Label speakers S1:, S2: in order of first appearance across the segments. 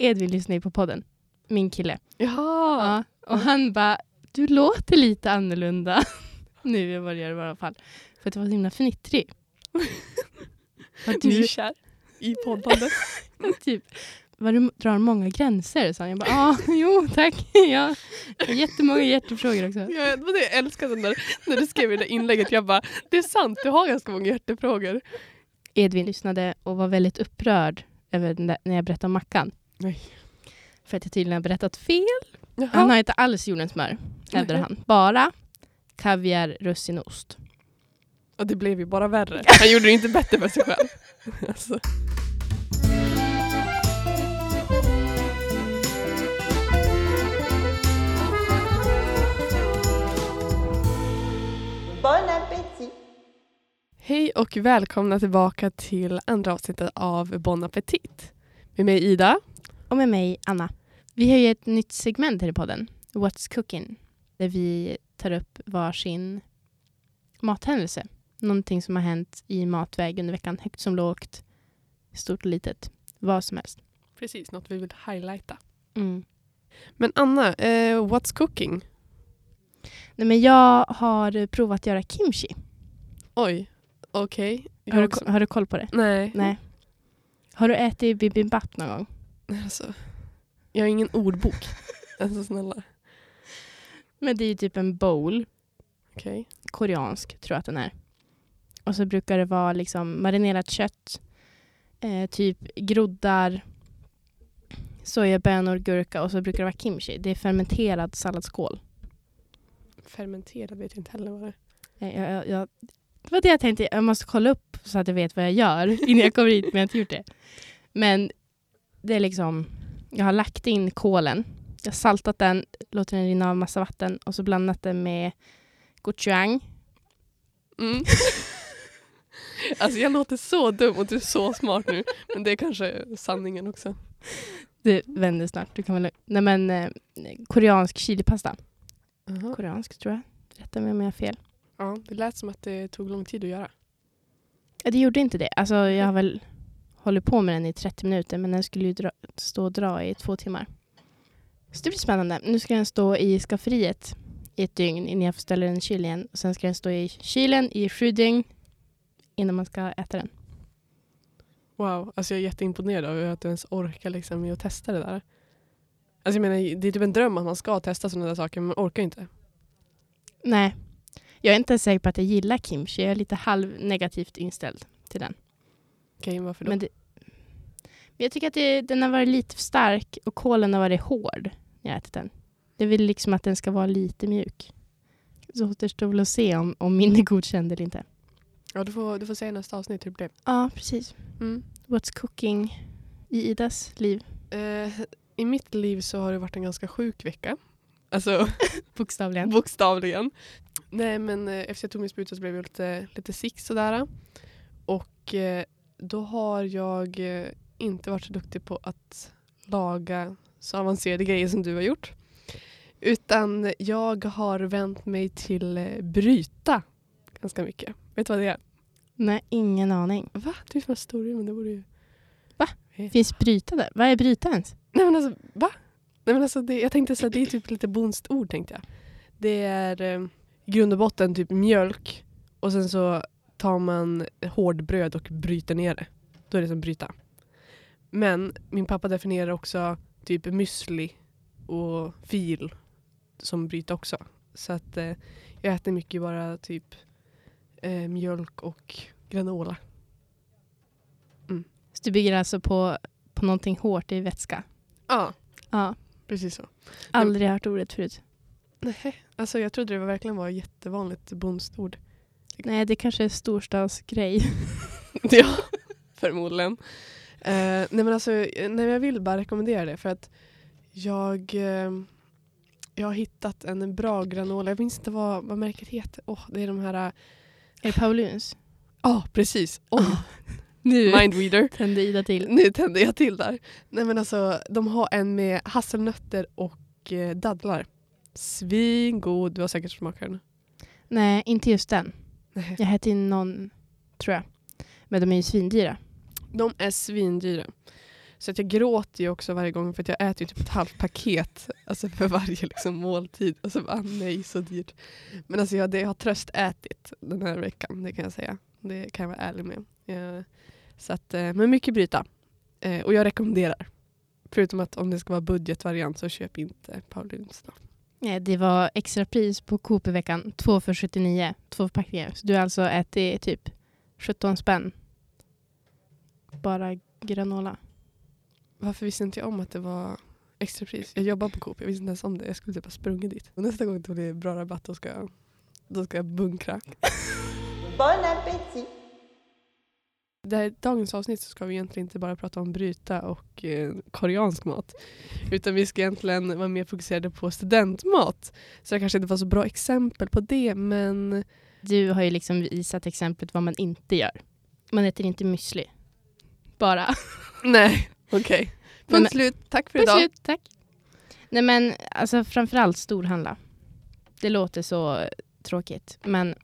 S1: Edvin lyssnar ju på podden. Min kille.
S2: Jaha!
S1: Ja. Och han bara, du låter lite annorlunda nu än vad du gör i alla fall. För att du var så himla fnittrig.
S2: Du är
S1: du
S2: kär i poddandet.
S1: typ, vad du drar många gränser. Så jag bara, ja, jo tack. Ja. Jättemånga hjärtefrågor också.
S2: Ja, det var det jag älskade när, när du skrev i det inlägget. Jag bara, det är sant, du har ganska många hjärtefrågor.
S1: Edvin lyssnade och var väldigt upprörd över där, när jag berättade om mackan.
S2: Nej.
S1: För att jag tydligen har berättat fel.
S2: Jaha.
S1: Han har inte alls jordens smör, hävdar han. Bara kaviar, russin och ost.
S2: Och det blev ju bara värre. Han gjorde det inte bättre för sig själv. Alltså.
S3: Bon appétit
S2: Hej och välkomna tillbaka till andra avsnittet av Bon Appetit. Med mig Ida.
S1: Och med mig, Anna. Vi har ju ett nytt segment här i podden, What's Cooking, där vi tar upp varsin mathändelse. Någonting som har hänt i matväg under veckan, högt som lågt, stort och litet, vad som helst.
S2: Precis, något vi vill highlighta.
S1: Mm.
S2: Men Anna, eh, what's cooking?
S1: Nej, men jag har provat att göra kimchi.
S2: Oj, okej. Jag
S1: Har, har du koll på det?
S2: Nej.
S1: Nej. Har du ätit bibimbap någon gång?
S2: Alltså, jag har ingen ordbok. Alltså snälla.
S1: Men det är ju typ en bowl,
S2: Okej.
S1: koreansk tror jag att den är. Och så brukar det vara liksom marinerat kött, eh, typ groddar, sojabönor, gurka och så brukar det vara kimchi. Det är fermenterad salladsskål.
S2: Fermenterad vet jag inte heller vad det är.
S1: Jag, jag, jag, det var det jag tänkte, jag måste kolla upp så att jag vet vad jag gör innan jag kommer hit, men jag har inte gjort det. Men det är liksom, jag har lagt in kålen, jag har saltat den, låter den rinna av massa vatten och så blandat den med gochujang.
S2: Mm. alltså jag låter så dum och du är så smart nu. Men det är kanske sanningen också.
S1: Det vänder snart. Du kan väl, nej men eh, koreansk chilipasta.
S2: Jaha.
S1: Koreansk tror jag. Rätta mig om jag har fel.
S2: Ja, det lät som att det tog lång tid att göra.
S1: Det gjorde inte det. Alltså jag har väl hållit på med den i 30 minuter men den skulle ju dra, stå och dra i två timmar. Så det blir spännande. Nu ska den stå i skafferiet i ett dygn innan jag får ställa den i kylen igen. Och sen ska den stå i kylen i sju dygn innan man ska äta den.
S2: Wow, alltså jag är jätteimponerad över att du ens orkar liksom med att testa det där. Alltså jag menar, det är typ en dröm att man ska testa sådana där saker men man orkar inte.
S1: Nej, jag är inte säker på att jag gillar kimchi. Jag är lite halv negativt inställd till den.
S2: Okej, varför då?
S1: Men, det, men jag tycker att det, den har varit lite för stark och kålen har varit hård när jag ätit den. Jag vill liksom att den ska vara lite mjuk. Så återstår väl att se om, om min är godkänd eller inte.
S2: Ja, du får, du får i nästa avsnitt hur det blev.
S1: Ja, precis.
S2: Mm.
S1: What's cooking i Idas liv?
S2: Eh, I mitt liv så har det varit en ganska sjuk vecka. Alltså
S1: Bokstavligen.
S2: bokstavligen. Nej men eh, efter jag tog min spruta så blev jag lite, lite sick sådär. Och eh, då har jag eh, inte varit så duktig på att laga så avancerade grejer som du har gjort. Utan jag har vänt mig till eh, bryta ganska mycket. Vet du vad det är?
S1: Nej, ingen aning.
S2: Va? Du är från men det borde ju...
S1: Va?
S2: Vet.
S1: Finns bryta där? Vad är bryta ens?
S2: Nej men alltså, va? Nej, men alltså, det, jag tänkte så att det är typ lite bonskt ord tänkte jag. Det är eh, i grund och botten typ mjölk och sen så tar man hårdbröd och bryter ner det. Då är det som bryta. Men min pappa definierar också typ müsli och fil som bryta också. Så att eh, jag äter mycket bara typ eh, mjölk och granola.
S1: Så du bygger alltså på, på någonting hårt i vätska?
S2: Ja,
S1: Ja,
S2: precis så.
S1: aldrig hört ordet förut.
S2: Nej, alltså jag trodde det verkligen var ett jättevanligt bonskt ord.
S1: Nej, det kanske är storstadsgrej.
S2: Ja, förmodligen. Eh, nej men alltså, eh, nej, jag vill bara rekommendera det för att jag, eh, jag har hittat en bra granola. Jag minns inte vad, vad märket heter. Åh, det är de här...
S1: Är det Pauluns?
S2: Ja, precis. Oj,
S1: Nu
S2: mindreader.
S1: tände Ida till.
S2: Nu tände jag till där. Nej men alltså, de har en med hasselnötter och eh, dadlar. Svingod. Du har säkert smakat den.
S1: Nej, inte just den.
S2: Nej.
S1: Jag hette in någon, tror jag. Men de är ju svindyra.
S2: De är svindyra. Så att jag gråter ju också varje gång för att jag äter ju typ ett halvt paket alltså för varje liksom, måltid. Och så bara nej så dyrt. Men alltså jag, det, jag har tröstätit den här veckan, det kan jag säga. Det kan jag vara ärlig med. Jag, så att, eh, men mycket bryta. Eh, och jag rekommenderar. Förutom att om det ska vara budgetvariant så köp inte Paulins. Då.
S1: Nej, det var extra pris på Coop i veckan. Två för 79, två förpackningar. Så du har alltså ätit typ 17 spänn. Bara granola.
S2: Varför visste inte jag om att det var extrapris? Jag jobbar på Coop, jag visste inte ens om det. Jag skulle typ ha sprungit dit. Och nästa gång det blir bra rabatt då ska jag, då ska jag bunkra.
S3: Bon appétit
S2: Det här, dagens avsnitt så ska vi egentligen inte bara prata om bryta och eh, koreansk mat. Utan vi ska egentligen vara mer fokuserade på studentmat. Så det kanske inte var så bra exempel på det men
S1: Du har ju liksom visat exemplet vad man inte gör. Man äter inte müsli. Bara.
S2: nej, okej.
S1: Men-
S2: Punkt slut, tack för idag.
S1: Slut, tack. Nej men alltså framförallt storhandla. Det låter så tråkigt men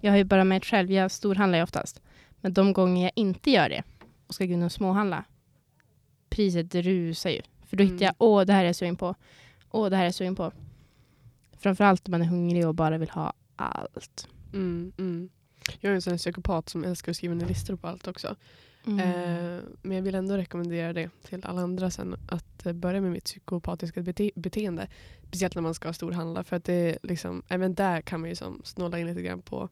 S1: jag har ju bara märkt själv, jag storhandlar ju oftast. Men de gånger jag inte gör det och ska gå in och småhandla, priset rusar ju. För då hittar
S2: Mm.
S1: jag, åh det här är jag sugen på. Åh det här är jag sugen på. Framförallt om man är hungrig och bara vill ha allt.
S2: Mm, mm. Jag är en sån här psykopat som älskar att skriva ner listor på allt också.
S1: Mm.
S2: Eh, men jag vill ändå rekommendera det till alla andra sen. Att eh, börja med mitt psykopatiska bete beteende. Speciellt när man ska storhandla. För att det är liksom, även där kan man ju som snåla in lite grann på,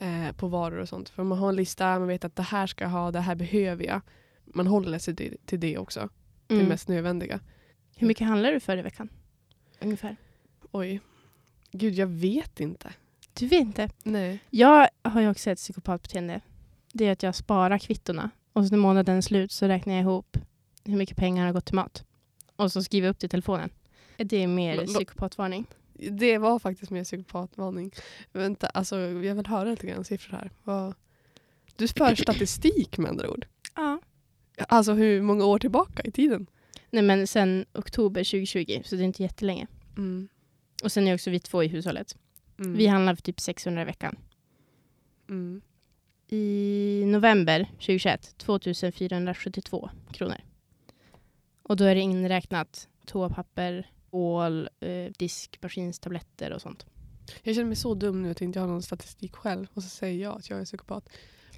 S2: eh, på varor och sånt. För man har en lista, man vet att det här ska jag ha, det här behöver jag. Man håller sig till, till det också. Det
S1: Mm.
S2: mest nödvändiga.
S1: Hur mycket handlar du för i veckan? Ungefär.
S2: Oj. Gud, jag vet inte.
S1: Du vet inte.
S2: Nej.
S1: Jag har ju också ett psykopatbeteende. Det är att jag sparar kvittorna och så när månaden är slut så räknar jag ihop hur mycket pengar har gått till mat. Och så skriver jag upp det i telefonen. Det är mer psykopatvarning.
S2: Det var faktiskt mer psykopatvarning. Vänta, alltså, jag vill höra lite grann siffror här. Vad... Du för statistik med andra ord.
S1: Ja.
S2: Alltså hur många år tillbaka i tiden?
S1: Nej men sen oktober 2020, så det är inte jättelänge.
S2: Mm.
S1: Och sen är också vi två i hushållet.
S2: Mm.
S1: Vi handlar för typ 600 i veckan.
S2: Mm.
S1: I november 2021, 2472 kronor. Och då är det inräknat toapapper, ål, eh, diskmaskinstabletter och sånt.
S2: Jag känner mig så dum nu att jag inte har någon statistik själv. Och så säger jag att jag är psykopat.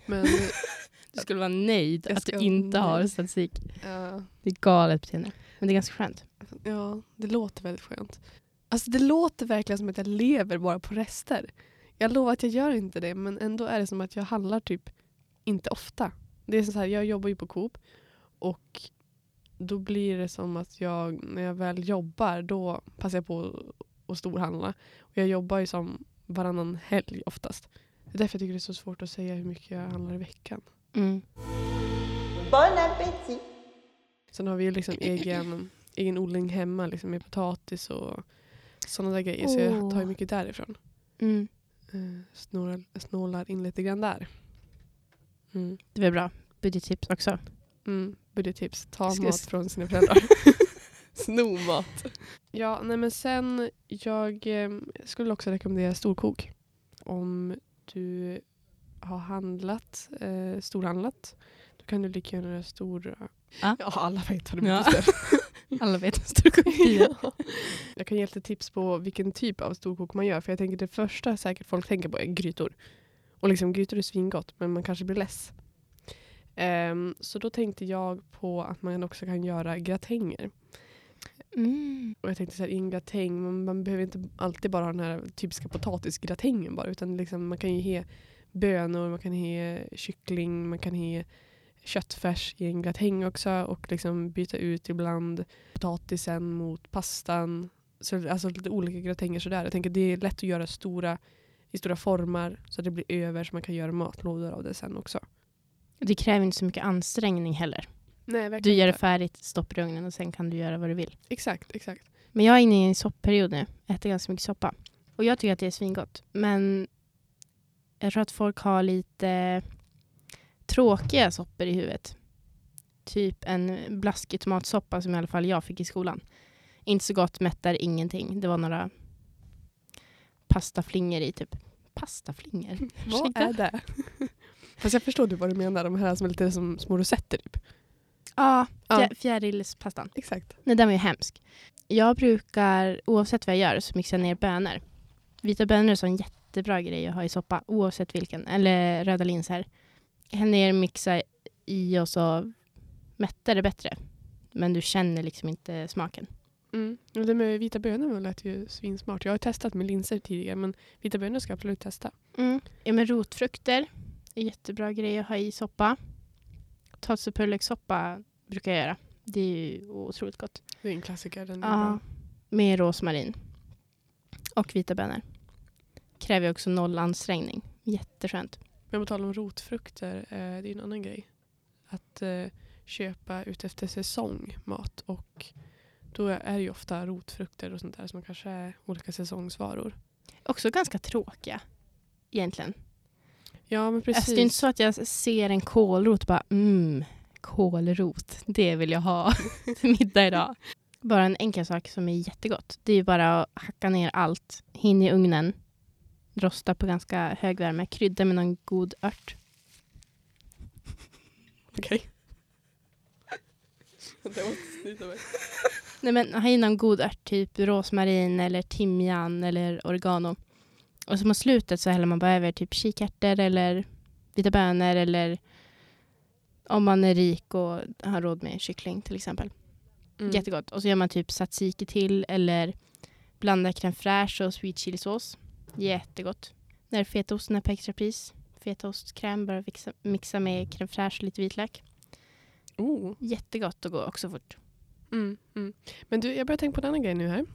S2: Men
S1: Du skulle vara nöjd att du inte
S2: vara
S1: har
S2: nöjd.
S1: statistik.
S2: ja,
S1: Det är galet beteende. Men det är ganska skönt.
S2: ja, det låter väldigt skönt. Alltså det låter verkligen som att jag lever bara på rester. Jag lovar att jag gör inte det men ändå är det som att jag handlar typ inte ofta. Det är så här, jag jobbar ju på Coop och då blir det som att jag, när jag väl jobbar, då passar jag på att storhandla. Och jag jobbar ju som varannan helg oftast. Det är därför jag tycker det är så svårt att säga hur mycket jag handlar i veckan.
S1: Mm.
S3: Bon appétit
S2: Sen har vi ju liksom egen, egen odling hemma liksom med potatis och sådana där grejer. Så jag tar ju mycket därifrån.
S1: Mm.
S2: Uh, snålar, snålar in lite grann där. Mm.
S1: Det var bra. Budgettips också.
S2: Mm. Budgettips. Ta
S1: Ska
S2: mat från sina föräldrar. Sno mat. Ja, nej men sen jag eh, skulle också rekommendera storkok. Om du har handlat, eh, storhandlat, då kan du lika gärna göra stora...
S1: Ja.
S2: ja alla vet vad det
S1: Ja.
S2: betyder.
S1: Alla vet en stor kopia.
S2: Ja. Jag kan ge lite tips på vilken typ av storkok man gör. För jag tänker det första säkert folk tänker på är grytor. Och liksom grytor är svingott men man kanske blir less. Ehm, så då tänkte jag på att man också kan göra gratänger.
S1: Mm.
S2: Och jag tänkte så här, i en gratäng, man, man behöver inte alltid bara ha den här typiska potatisgratängen bara. Utan liksom, man kan ju ha bönor, man kan ha kyckling, man kan ha köttfärs i en gratäng också. Och liksom byta ut ibland potatisen mot pastan. Så, alltså lite olika gratänger sådär. Jag tänker det är lätt att göra stora i stora formar så att det blir över så man kan göra matlådor av det sen också.
S1: Det kräver inte så mycket ansträngning heller.
S2: Nej,
S1: Du gör det färdigt, stoppar i ugnen och sen kan du göra vad du vill.
S2: Exakt, exakt.
S1: Men jag är inne i en soppperiod nu. Jag äter ganska mycket soppa. Och jag tycker att det är svingott. Men jag tror att folk har lite tråkiga soppor i huvudet. Typ en blaskig tomatsoppa som i alla fall jag fick i skolan. Inte så gott, mättar ingenting. Det var några pastaflingor i typ. Pastaflingor?
S2: Vad är det? Fast jag förstår du vad du menar. De här som är lite som små rosetter typ.
S1: Ja, fjär, fjärilspastan.
S2: Exakt.
S1: Nej, den var ju hemsk. Jag brukar, oavsett vad jag gör, så mixar jag ner bönor. Vita bönor är en sån jättebra grej att ha i soppa, oavsett vilken. Eller röda linser. Häll ner, mixa i och så mättar det bättre. Men du känner liksom inte smaken.
S2: Mm. Det med vita bönor lät ju svinsmart. Jag har testat med linser tidigare men vita bönor ska jag absolut testa.
S1: Mm. Ja, men rotfrukter jättebra grej att ha i soppa. Tatsupullekssoppa brukar jag göra. Det är ju otroligt gott.
S2: Det är en klassiker. Den är
S1: Ja,
S2: bra.
S1: med rosmarin. Och vita bönor. Kräver också noll ansträngning. Jätteskönt.
S2: Men på tal om rotfrukter, eh, det är en annan grej. Att eh, köpa ut efter säsong mat och då är det ju ofta rotfrukter och sånt där som kanske är olika säsongsvaror.
S1: Också ganska tråkiga. Egentligen.
S2: Ja men precis.
S1: Alltså, det är inte så att jag ser en kålrot och bara mm, kålrot. Det vill jag ha till middag idag. Bara en enkel sak som är jättegott. Det är ju bara att hacka ner allt, hin i ugnen, rosta på ganska hög värme, krydda med någon god ört.
S2: Okej. mig.
S1: Nej men ha i någon god ört, typ rosmarin eller timjan eller oregano. Och så mot slutet så häller man bara över typ kikärtor eller vita bönor eller om man är rik och har råd med kyckling till exempel.
S2: Mm.
S1: Jättegott. Och så gör man typ tzatziki till eller blandar crème fraîche och sweet chili sås. Jättegott. När fetaosten är på extrapris. Fetaostkräm, bara mixa, mixa med crème fraîche och lite vitlök.
S2: Oh.
S1: Jättegott och går också fort.
S2: Mm, mm. Men du, jag börjar tänka på en annan grej nu här.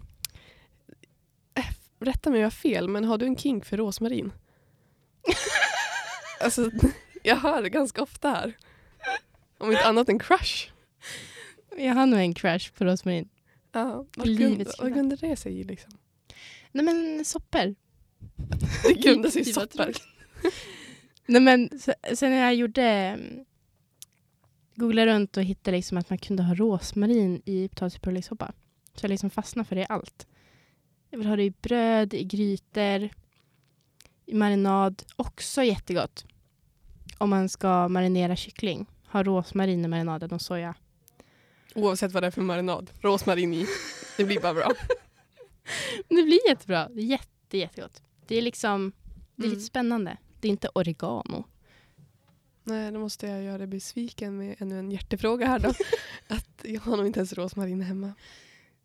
S2: Rätta mig om jag har fel, men har du en kink för rosmarin? alltså, jag hör det ganska ofta här. Om inte annat än crush.
S1: Jag har nog en crush på rosmarin.
S2: Ja, vad, grund, grundar det sig i? Liksom?
S1: Nej men soppor.
S2: Det grundar sig i
S1: tråkigt. Nej men se- sen när jag gjorde mm, googlade runt och hittade liksom att man kunde ha rosmarin i potatispullesoppa. Så jag liksom fastnade för det i allt. Jag vill ha det i bröd, i grytor, i marinad. Också jättegott. Om man ska marinera kyckling. Ha rosmarin i marinaden och soja.
S2: Oavsett vad det är för marinad. Rosmarin i. Det blir bara bra.
S1: Det blir jättebra. Jätte, jättegott. Det är liksom det är
S2: Mm.
S1: lite spännande. Det är inte oregano.
S2: Nej, då måste jag göra dig besviken med ännu en hjärtefråga här då. att jag har nog inte ens rosmarin hemma.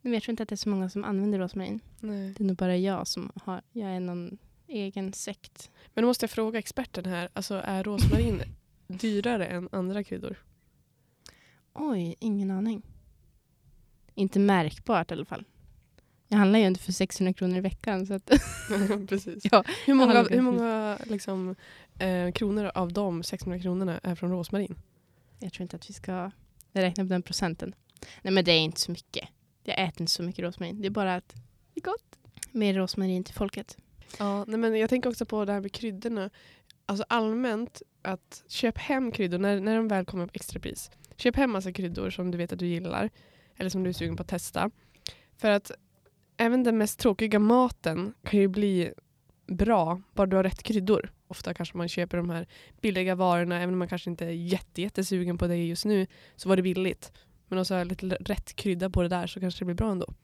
S1: Men jag tror inte att det är så många som använder rosmarin.
S2: Nej.
S1: Det är nog bara jag som har, jag är någon egen sekt.
S2: Men då måste jag fråga experten här. Alltså är rosmarin dyrare än andra kryddor?
S1: Oj, ingen aning. Inte märkbart i alla fall. Jag handlar ju inte för 600 kronor i veckan. Så att,
S2: Precis.
S1: Ja,
S2: hur många, hur många liksom, eh, kronor av de 600 kronorna är från rosmarin?
S1: jag tror inte att vi ska räkna på den procenten. Nej men det är inte så mycket. Jag äter inte så mycket rosmarin. Det är bara att det är gott. Mer rosmarin till folket.
S2: Ja, nej, men jag tänker också på det här med kryddorna. Alltså allmänt, att köp hem kryddor när, när de väl kommer på extrapris. Köp hem massa kryddor som du vet att du gillar. Eller som du är sugen på att testa. För att även den mest tråkiga maten kan ju bli bra bara du har rätt kryddor. Ofta kanske man köper de här billiga varorna även om man kanske inte är jätte, jättesugen på det just nu så var det billigt. Men om så har lite rätt krydda på det där så kanske det blir bra ändå.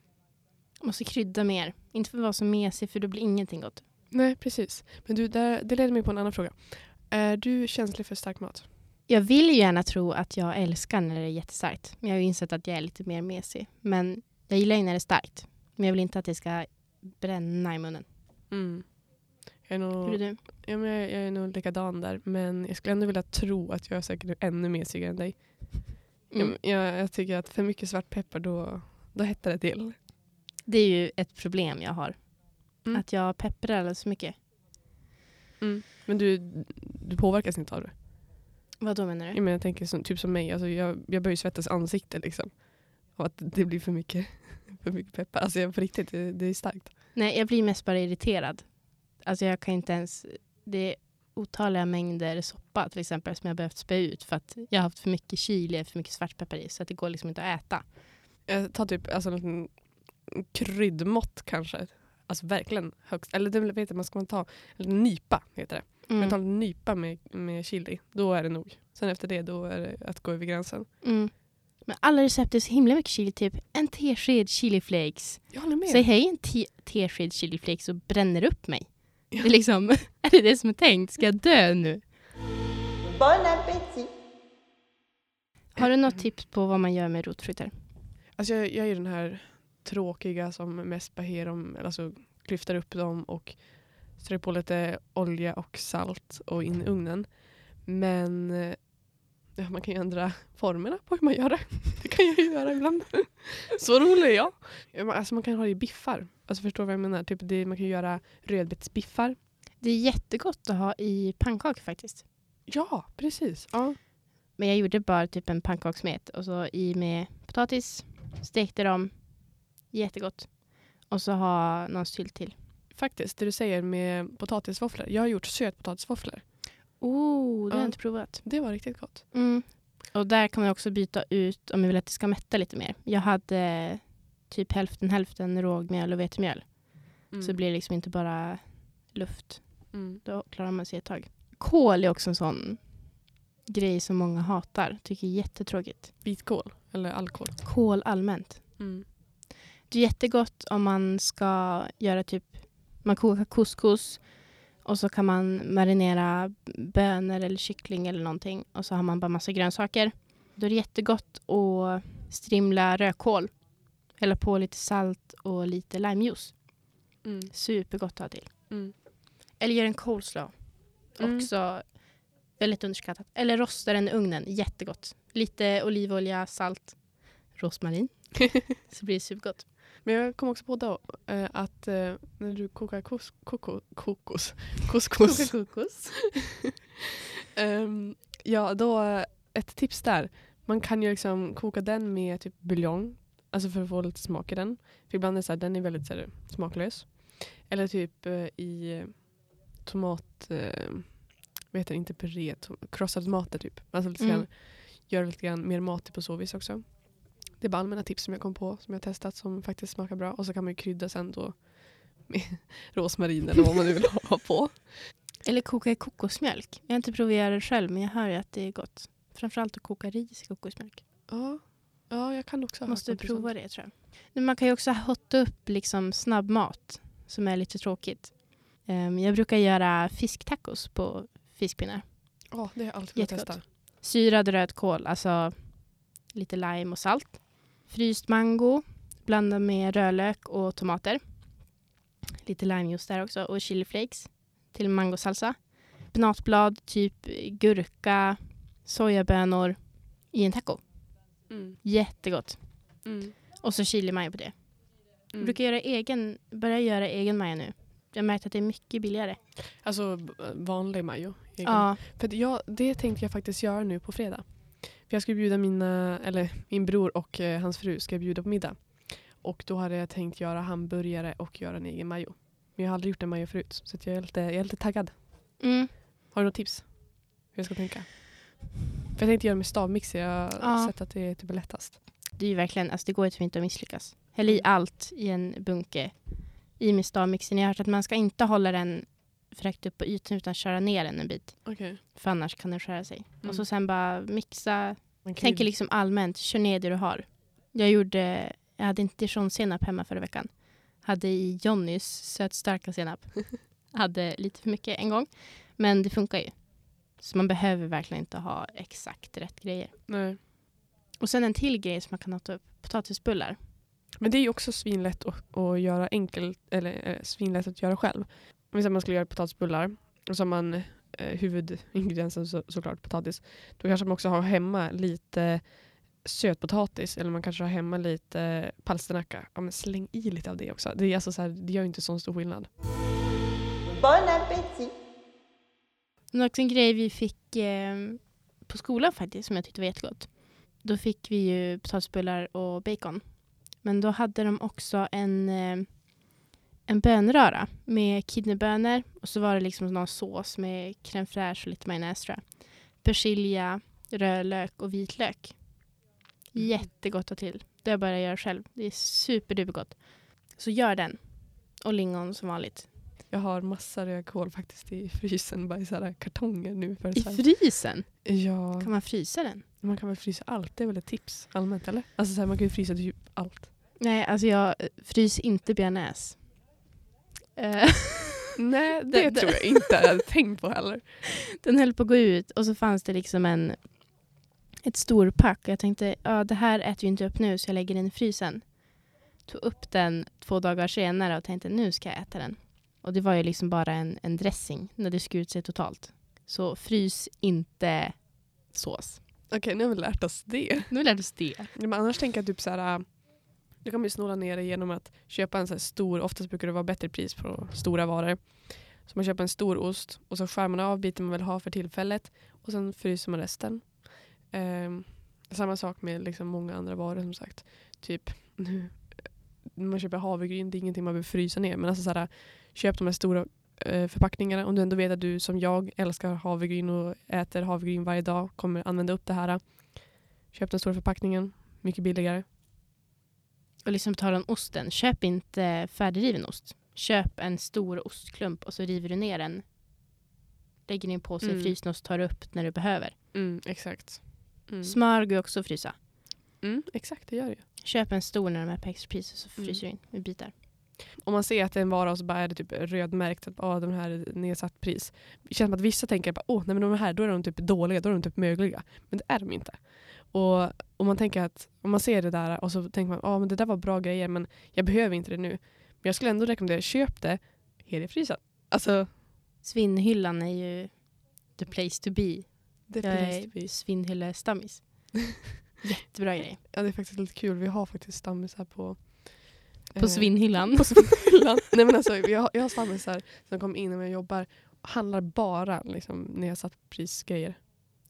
S1: Måste krydda mer. Inte för att vara så mesig för då blir ingenting gott.
S2: Nej, precis. Men du, där, det leder mig på en annan fråga. Är du känslig för stark mat?
S1: Jag vill ju gärna tro att jag älskar när det är jättestarkt. Men jag har ju insett att jag är lite mer mesig. Men jag gillar ju när det är starkt. Men jag vill inte att det ska bränna i munnen.
S2: Mm. Jag, är
S1: Hur
S2: nog,
S1: är du?
S2: ja, men jag, jag är nog likadan där. Men jag skulle ändå vilja tro att jag är säkert ännu mesigare än dig.
S1: Mm.
S2: Jag, jag, jag tycker att för mycket svartpeppar då, då hettar det till.
S1: Det är ju ett problem jag har.
S2: Mm.
S1: Att jag pepprar alldeles för mycket.
S2: Men du, du påverkas inte av det.
S1: Vad då menar
S2: Jag,
S1: du?
S2: menar, jag tänker som, typ som mig, alltså jag, jag börjar ju svettas i ansiktet liksom. Och att det blir för mycket, för mycket peppar. Alltså jag, på riktigt, det, det är starkt.
S1: Nej, jag blir mest bara irriterad. Alltså jag kan inte ens... Det otaliga mängder soppa till exempel som jag behövt spä ut för att jag har haft för mycket chili, för mycket svartpeppar i så att det går liksom inte att äta.
S2: Jag tar typ alltså, en liten kryddmått kanske. Alltså verkligen högst. Eller det vet jag, man ska man ta en nypa heter det.
S1: Mm.
S2: Men ta en nypa med, med chili, då är det nog. Sen efter det då är det att gå över gränsen.
S1: Mm. Men alla recept är så himla mycket chili. Typ en tesked chiliflakes.
S2: Jag håller med.
S1: Säg hej en te- tesked chiliflakes och bränner upp mig. Det är liksom, är det det som är tänkt? Ska jag dö nu?
S3: Bon appétit.
S1: Har du något tips på vad man gör med rotfrukter?
S2: Alltså jag, jag är ju den här tråkiga som mest dem, alltså klyftar upp dem och strör på lite olja och salt och in i ugnen. Men eh, ja, man kan ju ändra formerna på hur man gör det. Det kan jag ju göra ibland. Så rolig är jag. Alltså man kan ha det i biffar. Alltså förstår vad jag menar? Typ det, man kan göra rödbetsbiffar.
S1: Det är jättegott att ha i pannkakor faktiskt.
S2: Ja, precis. Ja.
S1: Men jag gjorde bara typ en pannkakssmet och så i med potatis, stekte dem. Jättegott. Och så ha någon sylt till.
S2: Faktiskt, det du säger med potatisvåfflor. Jag har gjort sötpotatisvåfflor.
S1: Oh, det har
S2: Ja.
S1: jag inte provat.
S2: Det var riktigt gott.
S1: Mm. Och där kan man också byta ut om man vill att det ska mätta lite mer. Jag hade typ hälften hälften rågmjöl och vetemjöl.
S2: Mm.
S1: Så det blir liksom inte bara luft.
S2: Mm.
S1: Då klarar man sig ett tag. Kål är också en sån grej som många hatar. Tycker är jättetråkigt.
S2: Vitkål eller alkohol.
S1: Kål allmänt.
S2: Mm.
S1: Det är jättegott om man ska göra typ, man kokar couscous och så kan man marinera bönor eller kyckling eller någonting och så har man bara massa grönsaker. Då är det jättegott att strimla rödkål. Hälla på lite salt och lite limejuice.
S2: Mm.
S1: Supergott att ha till.
S2: Mm.
S1: Eller gör en coleslaw.
S2: Mm.
S1: Också väldigt underskattat. Eller rosta den i ugnen. Jättegott. Lite olivolja, salt, rosmarin. så blir det supergott.
S2: Men jag kom också på då eh, att eh, när du kokar kos, koko, kokos, couscous.
S1: kokos.
S2: Ehm, ja, då eh, ett tips där. Man kan ju liksom koka den med typ buljong. Alltså för att få lite smak i den. För ibland är det så här, den är väldigt så här, smaklös. Eller typ eh, i eh, tomat... Eh, vad heter det? Inte puré. To- krossade tomater typ. Alltså lite
S1: Mm.
S2: grann, gör lite grann mer matig på så vis också. Det är bara allmänna tips som jag kom på som jag testat som faktiskt smakar bra. Och så kan man ju krydda sen då med rosmarin eller vad man nu vill ha på.
S1: Eller koka i kokosmjölk. Jag har inte provat det själv men jag hör ju att det är gott. Framförallt att koka ris i kokosmjölk.
S2: Ja, ja jag kan också ha
S1: Måste prova det tror jag. Men man kan ju också hotta upp liksom snabbmat som är lite tråkigt. Ehm, jag brukar göra fisktacos på fiskpinnar.
S2: Ja, det har jag alltid velat testa.
S1: Syrad rödkål, alltså lite lime och salt. Fryst mango, blanda med rödlök och tomater. Lite limejuice där också och chiliflakes till mangosalsa. Benatblad, typ gurka, sojabönor i en taco.
S2: Mm.
S1: Jättegott.
S2: Mm.
S1: Och så chili på det. Jag
S2: Mm.
S1: brukar göra egen, börja göra egen maja nu. Jag har märkt att det är mycket billigare.
S2: Alltså vanlig majo. egen.
S1: Ja,
S2: För jag, det tänkte jag faktiskt göra nu på fredag. För jag ska bjuda mina, eller min bror och eh, hans fru ska bjuda på middag. Och då hade jag tänkt göra hamburgare och göra en egen majo. Men jag har aldrig gjort en majo förut. Så jag, är lite, jag är lite taggad.
S1: mm.
S2: Har du något tips? Hur jag ska tänka? För jag tänkte göra med stavmixer. Jag har
S1: Ja.
S2: sett att det är typ lättast.
S1: det är ju verkligen, alltså det går ju typ inte att misslyckas. Häll i
S2: Mm.
S1: allt i en bunke i med stavmixen. Jag har hört att man ska inte hålla den för högt upp på ytan utan köra ner den en bit.
S2: Okej.
S1: För annars kan den skära sig.
S2: Mm.
S1: Och så sen bara mixa. Tänker liksom allmänt, kör ner det du har. Jag gjorde, jag hade inte dijonsenap hemma förra veckan. Hade i Johnnys sötstarka senap. hade lite för mycket en gång. Men det funkar ju. Så man behöver verkligen inte ha exakt rätt grejer.
S2: Nej.
S1: Och sen en till grej som man kan ta upp. Potatisbullar.
S2: Men det är ju också svinlätt att, att göra enkelt, eller eh, svinlätt att göra själv. Om vi säger att man skulle göra potatisbullar och så har man eh, huvudingrediensen så, såklart potatis. Då kanske man också har hemma lite sötpotatis eller man kanske har hemma lite palsternacka. Ja, men släng i lite av det också. Det, är alltså så här, det gör ju inte så stor skillnad.
S3: Bon appétit.
S1: Men också en grej vi fick eh, på skolan faktiskt som jag tyckte var jättegott. Då fick vi ju potatisbullar och bacon. Men då hade de också en, eh, en bönröra med kidneybönor och så var det liksom någon sås med crème fraîche och lite majonnäs tror jag. Persilja, rödlök och vitlök. Jättegott att till. Det har jag börjat göra själv. Det är superdupergott. Så gör den. Och lingon som vanligt.
S2: Jag har massa rödkål faktiskt i frysen, bara i så här kartonger nu. För
S1: I
S2: så
S1: frysen?
S2: Ja,
S1: Kan man frysa den?
S2: man kan väl frysa allt, det är väl ett tips allmänt eller? Alltså så här, man kan ju frysa typ allt.
S1: Nej, alltså jag eh, fryser inte bearnaise. Eh,
S2: Nej, det,
S1: Det-
S2: tror jag inte jag hade tänkt på heller.
S1: den höll på att gå ut och så fanns det liksom en ett stor pack. Och jag tänkte, ja det här äter vi inte upp nu så jag lägger den i frysen. Tog upp den två dagar senare och tänkte nu ska jag äta den. Och det var ju liksom bara en, en dressing när det skurit sig totalt. Så frys inte sås.
S2: Okej, nu har vi lärt oss det.
S1: Nu lärde oss det.
S2: Men annars tänker jag typ så här. äh, Du kan ju snåla ner det genom att köpa en så stor, oftast brukar det vara bättre pris på stora varor. Så man köper en stor ost och så skär man av biten man vill ha för tillfället och sen fryser man resten. Ehm, samma sak med liksom många andra varor som sagt. Typ nu, när man köper havregryn, det är ingenting man behöver frysa ner. Men alltså så här, köp de här stora eh, förpackningarna. Om du ändå vet att du som jag älskar havregryn och äter havregryn varje dag, kommer använda upp det här. Köp den stora förpackningen, mycket billigare.
S1: Och liksom tar om osten. Köp inte färdigriven ost. Köp en stor ostklump och så river du ner den. Lägger in på sig
S2: Mm.
S1: frysen och tar upp när du behöver.
S2: Mm, exakt. Mm.
S1: Smör går också att frysa.
S2: Mm, exakt, det gör det ju.
S1: Köp en stor när de är på extrapris och så
S2: Mm.
S1: fryser du in med bitar.
S2: Om man ser att det är en vara och så bara är det typ rödmärkt att ah, den här är nedsatt pris. Det känns som att vissa tänker att oh, nej, men de här då är de typ dåliga, då är de typ mögliga. Men det är de inte. Och om man tänker att om man ser det där och så tänker man ah, men det där var bra grejer men jag behöver inte det nu. Men jag skulle ändå rekommendera köp det helgfrysen. Alltså,
S1: Svinnhyllan är ju the place to be.
S2: det
S1: Jag
S2: är
S1: svinnhyllestammis. Jättebra grej.
S2: ja, det är faktiskt lite kul. Vi har faktiskt stammisar på
S1: På
S2: eh,
S1: svinnhyllan.
S2: på Svinnhyllan. Nej men alltså jag, har- jag har stammisar som kommer in när jag jobbar och handlar bara liksom nedsatt prisgrejer.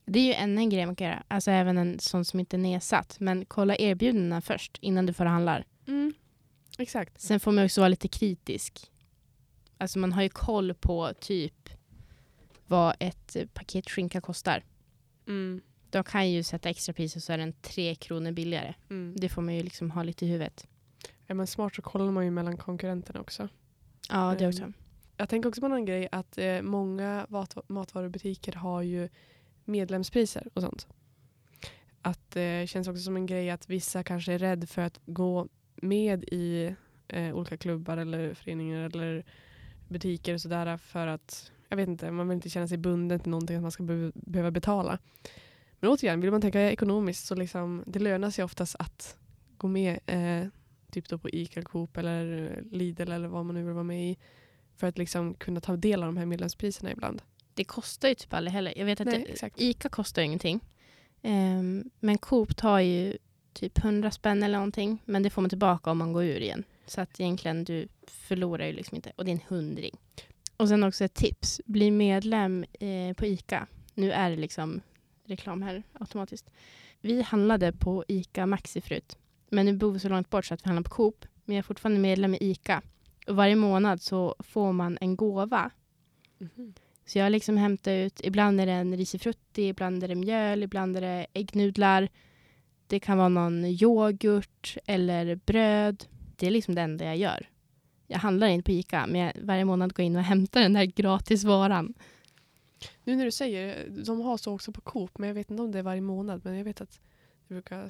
S1: Det är ju en, en grej man kan göra. Alltså även en sån som inte är nedsatt. Men kolla erbjudandena först innan du förhandlar.
S2: Mm. Exakt.
S1: Sen får man också vara lite kritisk. Alltså man har ju koll på typ vad ett paket skinka kostar.
S2: Mm.
S1: De kan ju sätta extra pris och så är den tre kronor billigare.
S2: Mm.
S1: Det får man ju liksom ha lite i huvudet.
S2: Är man smart så kollar man ju mellan konkurrenterna också.
S1: Ja, det
S2: Mm.
S1: också.
S2: Jag tänker också på en annan grej att eh, många mat- matvarubutiker har ju medlemspriser och sånt. Att det eh, känns också som en grej att vissa kanske är rädd för att gå med i eh, olika klubbar eller föreningar eller butiker och sådär för att jag vet inte, man vill inte känna sig bunden till någonting att man ska be- behöva betala. Men återigen, vill man tänka ekonomiskt så liksom, det lönar sig oftast att gå med eh, typ då på Ica, Coop eller Lidl eller vad man nu vill vara med i för att liksom kunna ta del av de här medlemspriserna ibland.
S1: Det kostar ju typ aldrig heller. Jag vet att
S2: Nej,
S1: det. Ica kostar ingenting. Ehm, men Coop tar ju typ 100 spänn eller någonting. Men det får man tillbaka om man går ur igen. Så att egentligen du förlorar ju liksom inte. Och det är en hundring. Och sen också ett tips. Bli medlem eh, på Ica. Nu är det liksom reklam här automatiskt. Vi handlade på Ica Maxi förut. Men nu bor vi så långt bort så att vi handlar på Coop. Men jag är fortfarande medlem i Ica. Och varje månad så får man en gåva
S2: Mhm.
S1: så jag liksom hämtar ut, ibland är det en risifrutti, ibland är det mjöl, ibland är det äggnudlar. Det kan vara någon yoghurt eller bröd. Det är liksom det enda jag gör. Jag handlar inte på Ica, men jag, varje månad går jag in och hämtar den där gratisvaran.
S2: Nu när du säger de har så också på Coop, men jag vet inte om det är varje månad. Men jag vet att det brukar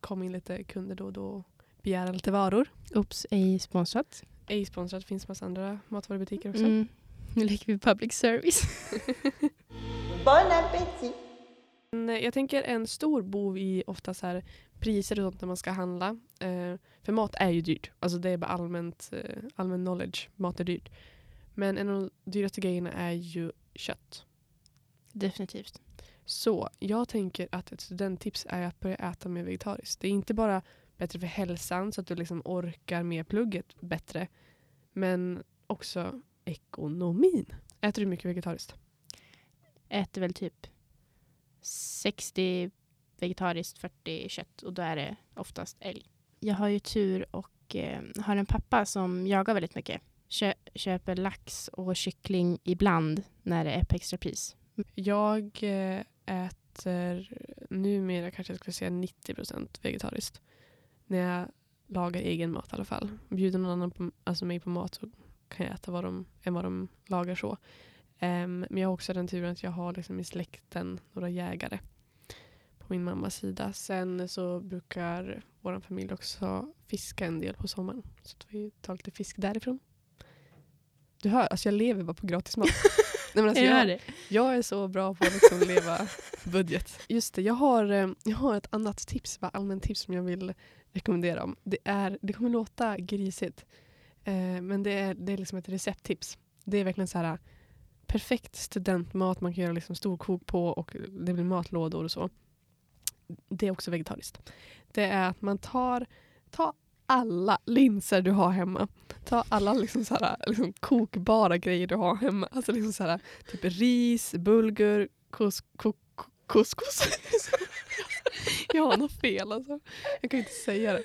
S2: komma in lite kunder då och då och begära lite varor.
S1: Oops, ej sponsrat.
S2: Ej sponsrat, finns massa andra matvarubutiker också.
S1: Mm. Nu leker vi public service.
S3: Bon appétit.
S2: Men, eh, Jag tänker en stor bov i ofta så här priser och sånt när man ska handla. Eh, för mat är ju dyrt. Alltså det är bara allmänt, eh, allmän knowledge. Mat är dyrt. Men en av de dyraste grejerna är ju kött.
S1: Definitivt.
S2: Så jag tänker att ett studenttips är att börja äta mer vegetariskt. Det är inte bara bättre för hälsan så att du liksom orkar med plugget bättre. Men också ekonomin. Äter du mycket vegetariskt?
S1: Äter väl typ 60 vegetariskt, 40 kött och då är det oftast älg. Jag har ju tur och eh, har en pappa som jagar väldigt mycket. Kö köper lax och kyckling ibland när det är på extrapris.
S2: Jag eh, äter numera kanske jag skulle säga 90% vegetariskt. När jag lagar egen mat i alla fall. Bjuder någon annan på, alltså mig på mat så kan jag äta vad de, än vad de lagar så. Um, men jag har också den turen att jag har liksom i släkten några jägare på min mammas sida. Sen så brukar vår familj också fiska en del på sommaren. Så att vi tar lite fisk därifrån. Du hör, alltså jag lever bara på gratis mat. Nej, men alltså
S1: jag
S2: jag, är så bra på att liksom leva budget. Just det, jag har, eh, jag har ett annat tips, bara allmänt tips som jag vill rekommendera. Om. Det, är, det kommer låta grisigt, eh, men det är, det är liksom ett recepttips. Det är verkligen så här perfekt studentmat man kan göra liksom storkok på och det blir matlådor och så. Det är också vegetariskt. Det är att man tar, tar alla linser du har hemma. Ta alla liksom så här, liksom kokbara grejer du har hemma. Alltså liksom så här, typ ris, bulgur, kus, ku- ku- couscous. jag har något fel alltså. Jag kan inte säga det.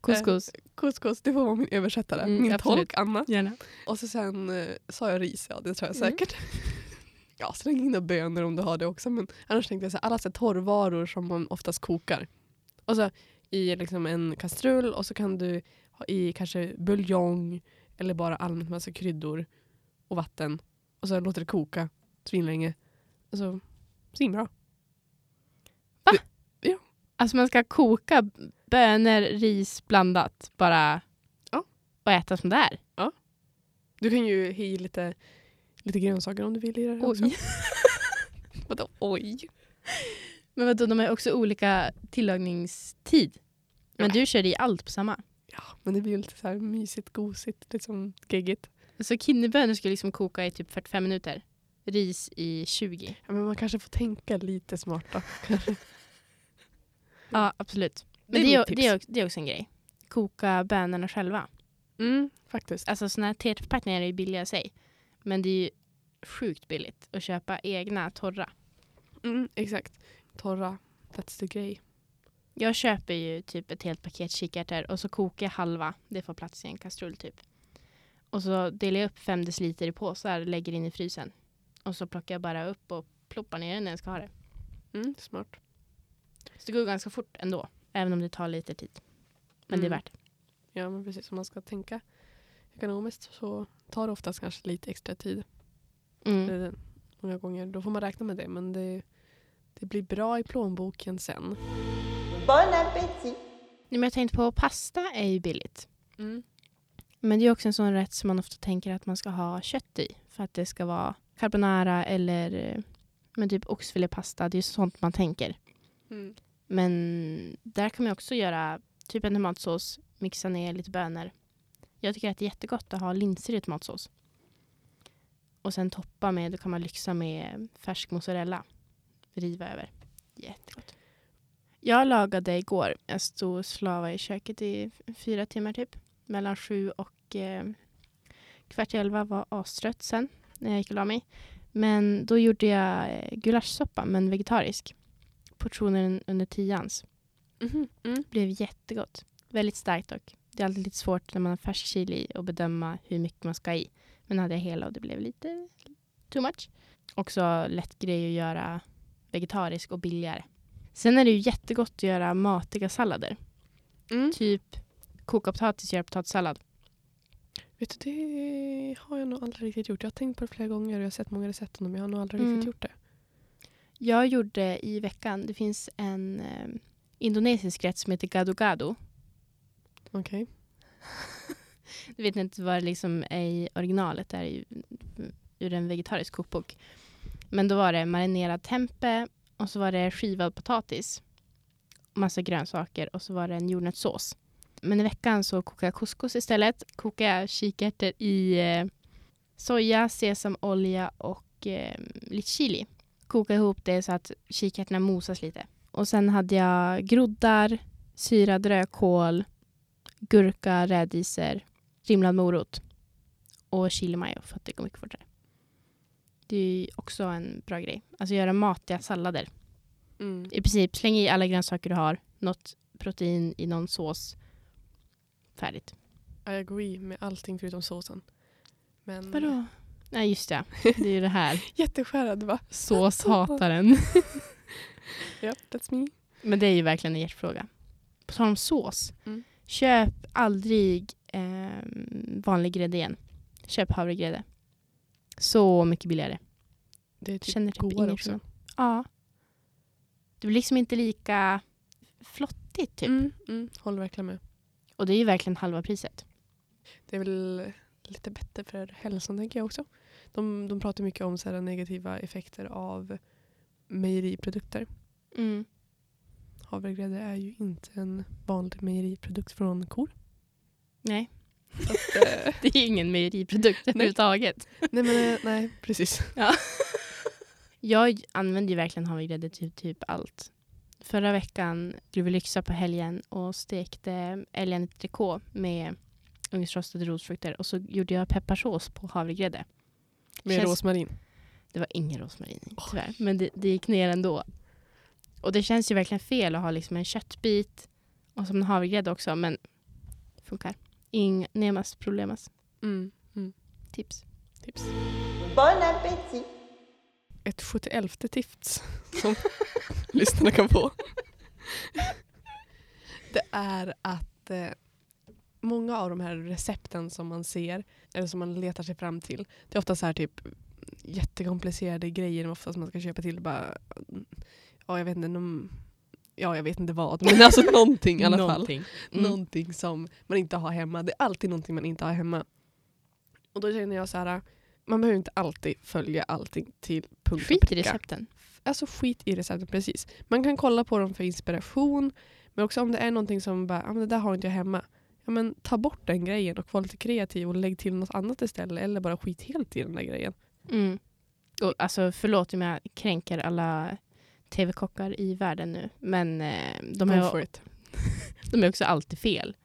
S1: Couscous.
S2: Couscous, det får vara min översättare.
S1: Mm,
S2: min
S1: absolut.
S2: tolk Anna.
S1: Gärna.
S2: Och så sen eh, sa jag ris, ja det tror jag
S1: Mm.
S2: säkert. ja, släng in bönor om du har det också. Men annars tänkte jag så här, alla så här torrvaror som man oftast kokar. Och så i liksom en kastrull och så kan du ha i kanske buljong eller bara allmänt massa kryddor och vatten. Och så låter det koka svinlänge. Och så svinbra.
S1: Alltså man ska koka bönor, ris blandat bara
S2: Ja.
S1: och äta som det är.
S2: Du kan ju ha i lite, lite grönsaker om du vill i det också.
S1: Oj.
S2: Vadå oj?
S1: Men vadå, de har också olika tillagningstid. Men du kör i allt på samma.
S2: Ja, men det blir ju lite så här mysigt, gosigt, liksom geggigt.
S1: Så kidneybönor ska liksom koka i typ 45 minuter. Ris i 20.
S2: Ja, men man kanske får tänka lite smart då.
S1: Ja, absolut. Men
S2: Det
S1: det
S2: är
S1: det, är, det är också en grej. Koka bönorna själva.
S2: Mm, faktiskt.
S1: Alltså såna här teförpackningar är ju billiga i sig. Men det är ju sjukt billigt att köpa egna torra.
S2: Mm, exakt. Torra, that's the grej.
S1: Jag köper ju typ ett helt paket kikärtor och så kokar jag halva. Det får plats i en kastrull typ. Och så delar jag upp fem deciliter i påsar och lägger in i frysen. Och så plockar jag bara upp och ploppar ner den när jag ska ha det.
S2: Mm, smart.
S1: Så det går ganska fort ändå. Även om det tar lite tid. Men det är
S2: Mm.
S1: värt.
S2: Ja, men precis. Om man ska tänka ekonomiskt så tar det oftast kanske lite extra tid.
S1: Mm.
S2: Eh, Många gånger. Då får man räkna med det. Men det, det blir bra i plånboken sen.
S3: Bon appétit
S1: Men jag tänkte på pasta är ju billigt.
S2: Mm.
S1: Men det är också en sån rätt som man ofta tänker att man ska ha kött i. För att det ska vara carbonara eller eh, men typ oxfilépasta. Det är ju sånt man tänker.
S2: Mm.
S1: Men där kan man också göra typ en tomatsås, mixa ner lite bönor. Jag tycker att det är jättegott att ha linser i tomatsås. Och sen toppa med, då kan man lyxa med färsk mozzarella. Riva över. Jättegott. Jag lagade igår, jag stod och slavade i köket i fyra timmar typ. Mellan sju och eh, kvart i elva var astrött sen när jag gick och la mig. Men då gjorde jag eh, gulaschsoppa, men vegetarisk. Portionen under tians.
S2: Mhm. Mm.
S1: Blev jättegott. Väldigt starkt dock. Det är alltid lite svårt när man har färsk chili att bedöma hur mycket man ska i. Men hade jag hela och det blev lite too much. Också lätt grej att göra vegetarisk och billigare. Sen är det ju jättegott att göra matiga sallader.
S2: Mm.
S1: Typ koka potatis och göra potatissallad.
S2: Vet du, det har jag nog aldrig riktigt gjort. Jag har tänkt på det flera gånger och jag har sett många recept men jag har nog aldrig
S1: Mm.
S2: riktigt gjort det.
S1: Jag gjorde i veckan, det finns en eh, indonesisk rätt som heter gado gado.
S2: Okej.
S1: Jag vet inte vad det liksom är i originalet. Det är ju ur en vegetarisk kokbok. Men då var det marinerad tempe och så var det skivad potatis. Massa grönsaker och så var det en jordnötssås. Men i veckan så kokade jag couscous istället. Kokade jag kikärtor i eh, soja, sesamolja och eh, lite chili. Koka ihop det så att kikärtorna mosas lite. Och sen hade jag groddar, syrad rödkål, gurka, rädisor, rimlad morot och chili mayo för att det går mycket fortare. Det är också en bra grej. Alltså göra matiga sallader.
S2: Mm.
S1: I princip släng i alla grönsaker du har, något protein i någon sås. Färdigt.
S2: I agree med allting förutom såsen. Men
S1: Vadå? Nej just det, det är ju det här.
S2: jätteskärrad va?
S1: Såshataren.
S2: Ja, that's me.
S1: Men det är ju verkligen en hjärtfråga. På tal om sås.
S2: Mm.
S1: Köp aldrig eh, vanlig grädde igen. köp havregrädde. Så mycket billigare.
S2: Det är typ
S1: Känner typ
S2: godare också.
S1: skillnad. Ja. Det blir liksom inte lika flottigt typ.
S2: Mm, mm, håller verkligen med.
S1: Och det är ju verkligen halva priset.
S2: Det är väl lite bättre för hälsan tänker jag också. De, de pratar mycket om så här negativa effekter av mejeriprodukter.
S1: Mm.
S2: Havregrädde är ju inte en vanlig mejeriprodukt från kor.
S1: Nej,
S2: att, eh,
S1: det är ingen mejeriprodukt överhuvudtaget.
S2: nej, men, eh, nej, precis.
S1: Jag använder ju verkligen havregrädde till typ allt. Förra veckan skulle vi lyxa på helgen och stekte älgen i trikå med ugnsrostade rosfrukter och så gjorde jag pepparsås på havregrädde.
S2: Med
S1: Känns-
S2: rosmarin.
S1: Det var ingen rosmarin tyvärr, men det, det gick ner ändå. Och det känns ju verkligen fel att ha liksom en köttbit och som en havregrädde också, men funkar. Ing nemas problemas.
S2: Mm.
S1: Tips.
S2: Tips.
S3: Bon appétit.
S2: Ett 71 tips som lyssnarna kan få. Det är att eh, många av de här recepten som man ser eller som man letar sig fram till det är ofta så här typ jättekomplicerade grejer ofta som man ska köpa till. Bara, ja, jag vet inte, någon, ja, jag vet inte vad, men alltså någonting i alla fall.
S1: Någonting. Mm.
S2: Någonting som man inte har hemma. Det är alltid någonting man inte har hemma. Och då känner jag så här, man behöver inte alltid följa allting till punkt och
S1: Skit i
S2: pricka.
S1: recepten.
S2: Alltså skit i recepten, precis. Man kan kolla på dem för inspiration, men också om det är någonting som bara, ja men det där har inte jag hemma. Ja men ta bort den grejen och var lite kreativ och lägg till något annat istället. Eller bara skit helt i den där grejen.
S1: Mm. Och, alltså, förlåt om jag kränker alla tv-kockar i världen nu, men eh, de, är, de är också alltid fel.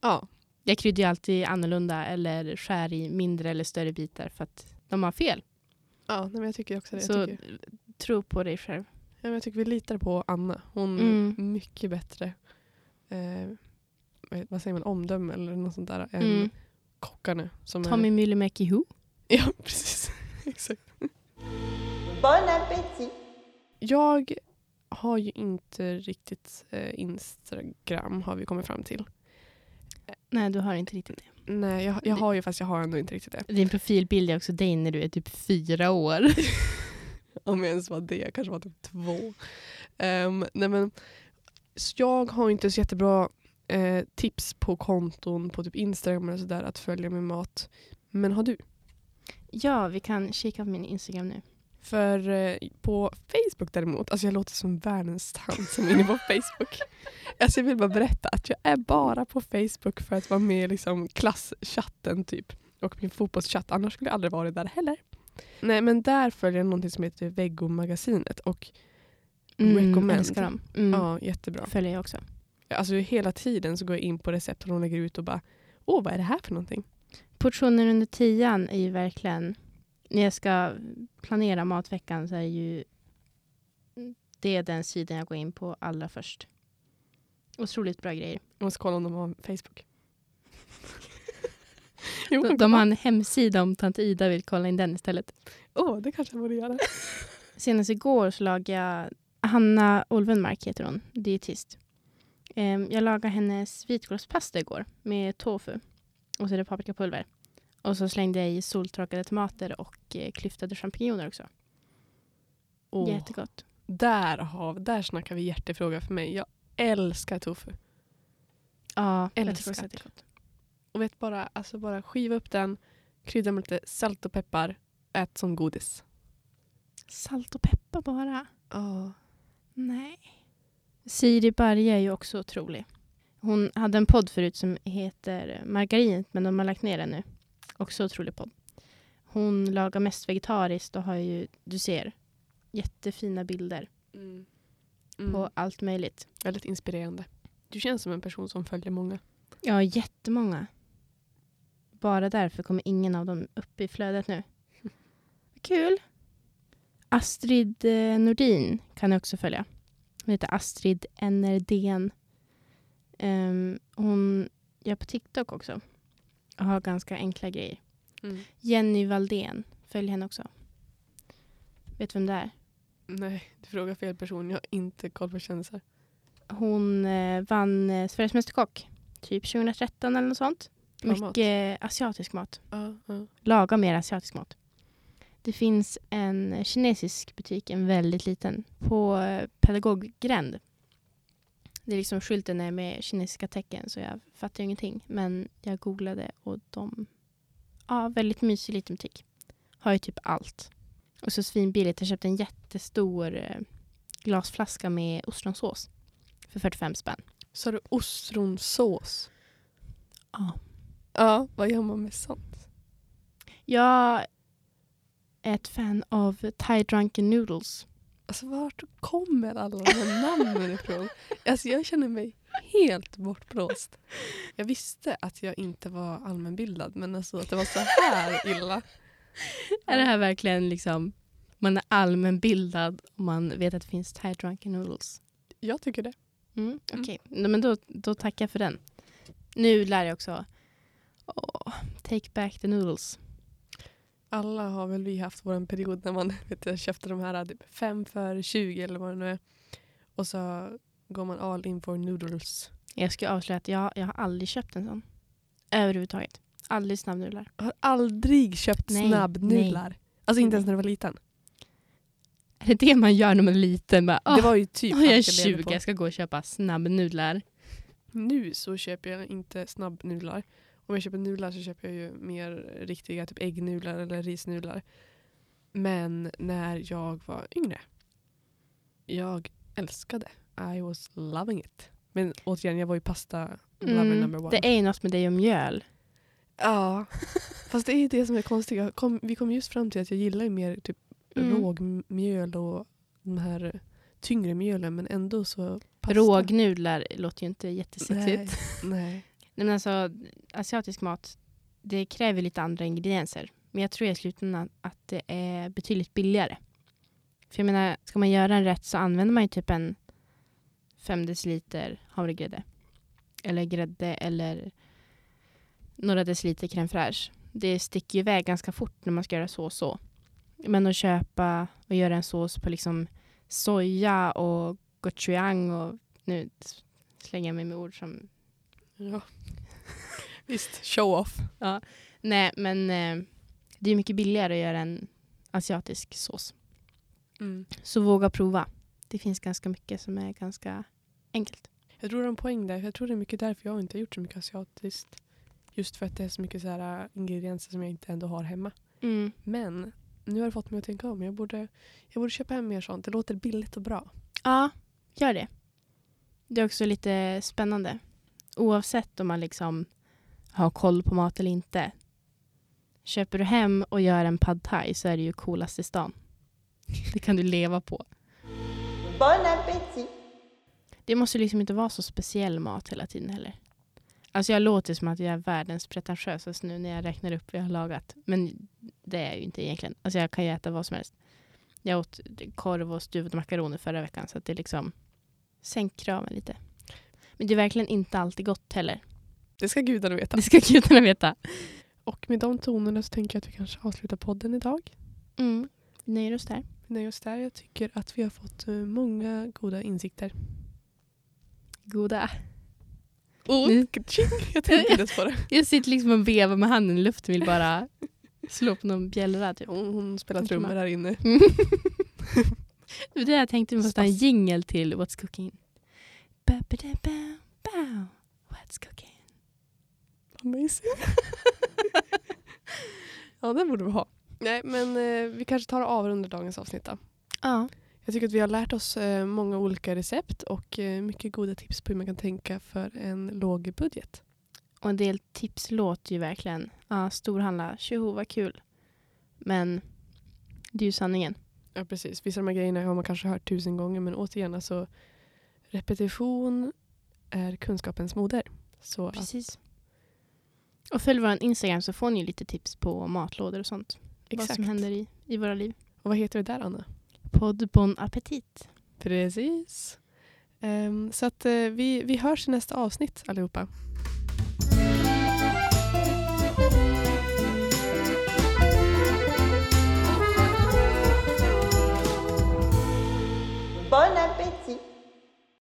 S2: Ja,
S1: Jag kryddar ju alltid annorlunda eller skär i mindre eller större bitar för att de har fel.
S2: ja men jag tycker också det.
S1: Så
S2: Jag tycker,
S1: tro på dig själv.
S2: ja, men jag tycker vi litar på Anna. Hon
S1: Mm.
S2: är mycket bättre eh, vad- vad säger man, omdöme eller något sånt där än
S1: Mm.
S2: kockarna. Som
S1: Tommy
S2: är,
S1: Myllymäki Who?
S2: Ja, precis. Exakt.
S3: Bon appétit.
S2: Jag har ju inte riktigt eh, Instagram har vi kommit fram till.
S1: Nej, du har inte riktigt det.
S2: Nej, jag, jag har ju fast jag har ändå inte riktigt det.
S1: Din profilbild är också dig när du är typ fyra år.
S2: Om jag ens var det, kanske var typ två. Ehm, nej men, så jag har inte så jättebra eh, tips på konton på typ Instagram eller sådär att följa med mat. Men har du?
S1: Ja, vi kan kika på min Instagram nu.
S2: För eh, på Facebook däremot, alltså jag låter som världens tant som är inne på Facebook. Alltså jag vill bara berätta att jag är bara på Facebook för att vara med i liksom klasschatten typ. Och min fotbollschatt, annars skulle jag aldrig varit där heller. Nej men där följer jag någonting som heter Veggo-magasinet och Recommend.
S1: älskar dem. Mm.
S2: ja, jättebra.
S1: Följer jag också.
S2: Alltså hela tiden så går jag in på recept och de lägger ut och bara åh vad är det här för någonting?
S1: Portionen under tian är ju verkligen... När jag ska planera matveckan så är ju det är den sidan jag går in på allra först. Otroligt bra grejer.
S2: Jag måste kolla om de har Facebook. jo,
S1: De, de har en hemsida om tant Ida vill kolla in den istället.
S2: Åh, det kanske jag borde göra.
S1: Senast igår så lagade jag Hanna Olvenmark heter hon, dietist. Ehm, jag lagade hennes vitkålspasta igår med tofu. Och så är det paprikapulver. Och så slängde jag i soltorkade tomater och eh, klyftade champinjoner också.
S2: Åh.
S1: Jättegott.
S2: Där, har, där snackar vi hjärtefråga för mig. Jag älskar tofu.
S1: Ja, jag
S2: Älskar
S1: att det är gott.
S2: Och vet bara, alltså bara skiva upp den, krydda med lite salt och peppar, ät som godis.
S1: Salt och peppar bara.
S2: Oh.
S1: Nej. Siri Barje är ju också otrolig. Hon hade en podd förut som heter Margarinet men de har lagt ner den nu. Också otrolig podd. Hon lagar mest vegetariskt och har ju, du ser, jättefina bilder
S2: Mm. Mm.
S1: på allt möjligt.
S2: Väldigt inspirerande. Du känns som en person som följer många.
S1: Ja, jättemånga. Bara därför kommer ingen av dem upp i flödet nu. Kul. Astrid eh, Nordin kan jag också följa. Hon heter Astrid Nrdén. Um, hon gör på TikTok också. Har ganska enkla grejer.
S2: Mm.
S1: Jenny Valdén. Följ henne också. Vet du vem det är?
S2: Nej, du frågar fel person. Jag har inte koll på kändisar.
S1: Hon eh, vann eh, Sveriges Mästerkock. Typ 2013 eller något sånt.
S2: Bra mat.
S1: Mycket asiatisk mat.
S2: Ja, ja.
S1: Laga mer asiatisk mat. Det finns en kinesisk butik, en väldigt liten, på eh, Pedagoggränd. Det är liksom skylten är med kinesiska tecken så jag fattar ingenting. Men jag googlade och de... Ja, väldigt mysig liten butik. Har ju typ allt. Och så svinbilligt. Jag köpte en jättestor eh, glasflaska med ostronsås. För 45 spänn.
S2: Så har du ostronsås.
S1: Ja.
S2: Ja, vad gör man med sånt?
S1: Jag är ett fan av Thai Drunken Noodles.
S2: Alltså vart kommer alla de här namnen ifrån? Alltså jag känner mig helt bortblåst. Jag visste att jag inte var allmänbildad men alltså att det var så här illa.
S1: Är det här verkligen liksom... Man är allmänbildad och man vet att det finns Thai Drunken Noodles.
S2: Jag tycker det.
S1: Mm, Okej, Nej, men då, då tackar jag för den. Nu lär jag också... Åh, take back the noodles.
S2: Alla har väl vi haft vår period när man vet jag, köpte de här typ 5 för 20 eller vad det nu är. Och så går man all in for noodles.
S1: Jag ska avslöja att jag, jag har aldrig köpt en sån. Överhuvudtaget. Aldrig snabbnudlar.
S2: Jag har aldrig köpt
S1: Nej,
S2: snabbnudlar. Alltså inte ens
S1: Nej.
S2: när jag var liten.
S1: Är det det man gör när man är liten? Bara,
S2: Det var ju typ
S1: åh, jag är
S2: allt levde
S1: 20,
S2: på.
S1: jag ska gå och köpa snabbnudlar.
S2: Nu så köper jag inte snabbnudlar. Om jag köper nudlar så köper jag ju mer riktiga typ äggnudlar eller risnudlar. Men när jag var yngre. Jag älskade. I was loving it. Men återigen, jag var ju pasta lover
S1: Mm,
S2: number one.
S1: det är ju något med dig och mjöl.
S2: Ja, fast det är det som är konstigt. Kom, vi kom just fram till att jag gillar ju mer typ
S1: Mm.
S2: rågmjöl och de här tyngre mjölen men ändå så pasta.
S1: Rågnudlar låter ju inte jättesexigt.
S2: nej.
S1: Nej, men alltså, asiatisk mat det kräver lite andra ingredienser. Men jag tror i slutändan att det är betydligt billigare. För jag menar, ska man göra en rätt så använder man ju typ en 5 deciliter havregrädde. Eller grädde eller några deciliter crème fraîche. Det sticker ju iväg ganska fort när man ska göra så och så. Men att köpa och göra en sås på liksom soja och gochujang och nu slänger jag mig med ord som
S2: Ja. Visst, show off.
S1: Nej, men eh, det är mycket billigare att göra en asiatisk sås.
S2: Mm.
S1: Så våga prova. Det finns ganska mycket som är ganska enkelt.
S2: Jag tror det är en poäng där. Jag tror det är mycket därför jag inte har gjort så mycket asiatiskt. Just för att det är så mycket så här äh, ingredienser som jag inte ändå har hemma. Men nu har det fått mig att tänka om. Jag borde, jag borde köpa hem mer sånt. Det låter billigt och bra.
S1: Ja, gör det. Det är också lite spännande. Oavsett om man liksom har koll på mat eller inte. Köper du hem och gör en pad thai så är det ju coolast i stan. Det kan du leva på.
S3: Bon appétit.
S1: Det måste liksom inte vara så speciell mat hela tiden heller. Alltså jag låter som att jag är världens pretentiösaste nu när jag räknar upp vad jag har lagat. Men det är jag ju inte egentligen. Alltså jag kan ju äta vad som helst. Jag åt korv och stuvade makaroner förra veckan så att det liksom sänk kraven lite. Men det är verkligen inte alltid gott heller.
S2: Det ska gudarna veta.
S1: Det ska gudarna veta.
S2: Och med de tonerna så tänker jag att vi kanske avslutar podden idag.
S1: Mm. Vi nöjer oss där.
S2: Nej, just där. Jag tycker att vi har fått eh, många goda insikter.
S1: Goda.
S2: Oh,
S1: Nu-
S2: tjing, jag tänkte inte ens på det.
S1: Jag sitter liksom och vevar med handen i luften vill bara slå på någon bjällra typ.
S2: Hon, hon spelar trummor här inne.
S1: Mm. det jag tänkte, vi måste ha en jingel till What's Cooking. Ba-ba-da-ba, bow. What's Cooking.
S2: Amazing. ja, den borde vi ha. Nej, men eh, vi kanske tar och avrundar dagens avsnitt då.
S1: Ja.
S2: Jag tycker att vi har lärt oss eh, många olika recept och eh, mycket goda tips på hur man kan tänka för en låg budget.
S1: Och en del tips låter ju verkligen, ja, storhandla, tjoho vad kul. Men det är ju sanningen.
S2: Ja, precis. Vissa av de här grejerna har man kanske hört tusen gånger men återigen, alltså repetition är kunskapens moder. Så att,
S1: Precis. Och följ vår Instagram så får ni lite tips på matlådor och sånt. Vad
S2: exakt.
S1: som händer i, i våra liv.
S2: Och vad heter vi där, Anna?
S1: Podd Bon Appetit.
S2: Precis. Ehm, så att eh, vi, vi hörs i nästa avsnitt allihopa.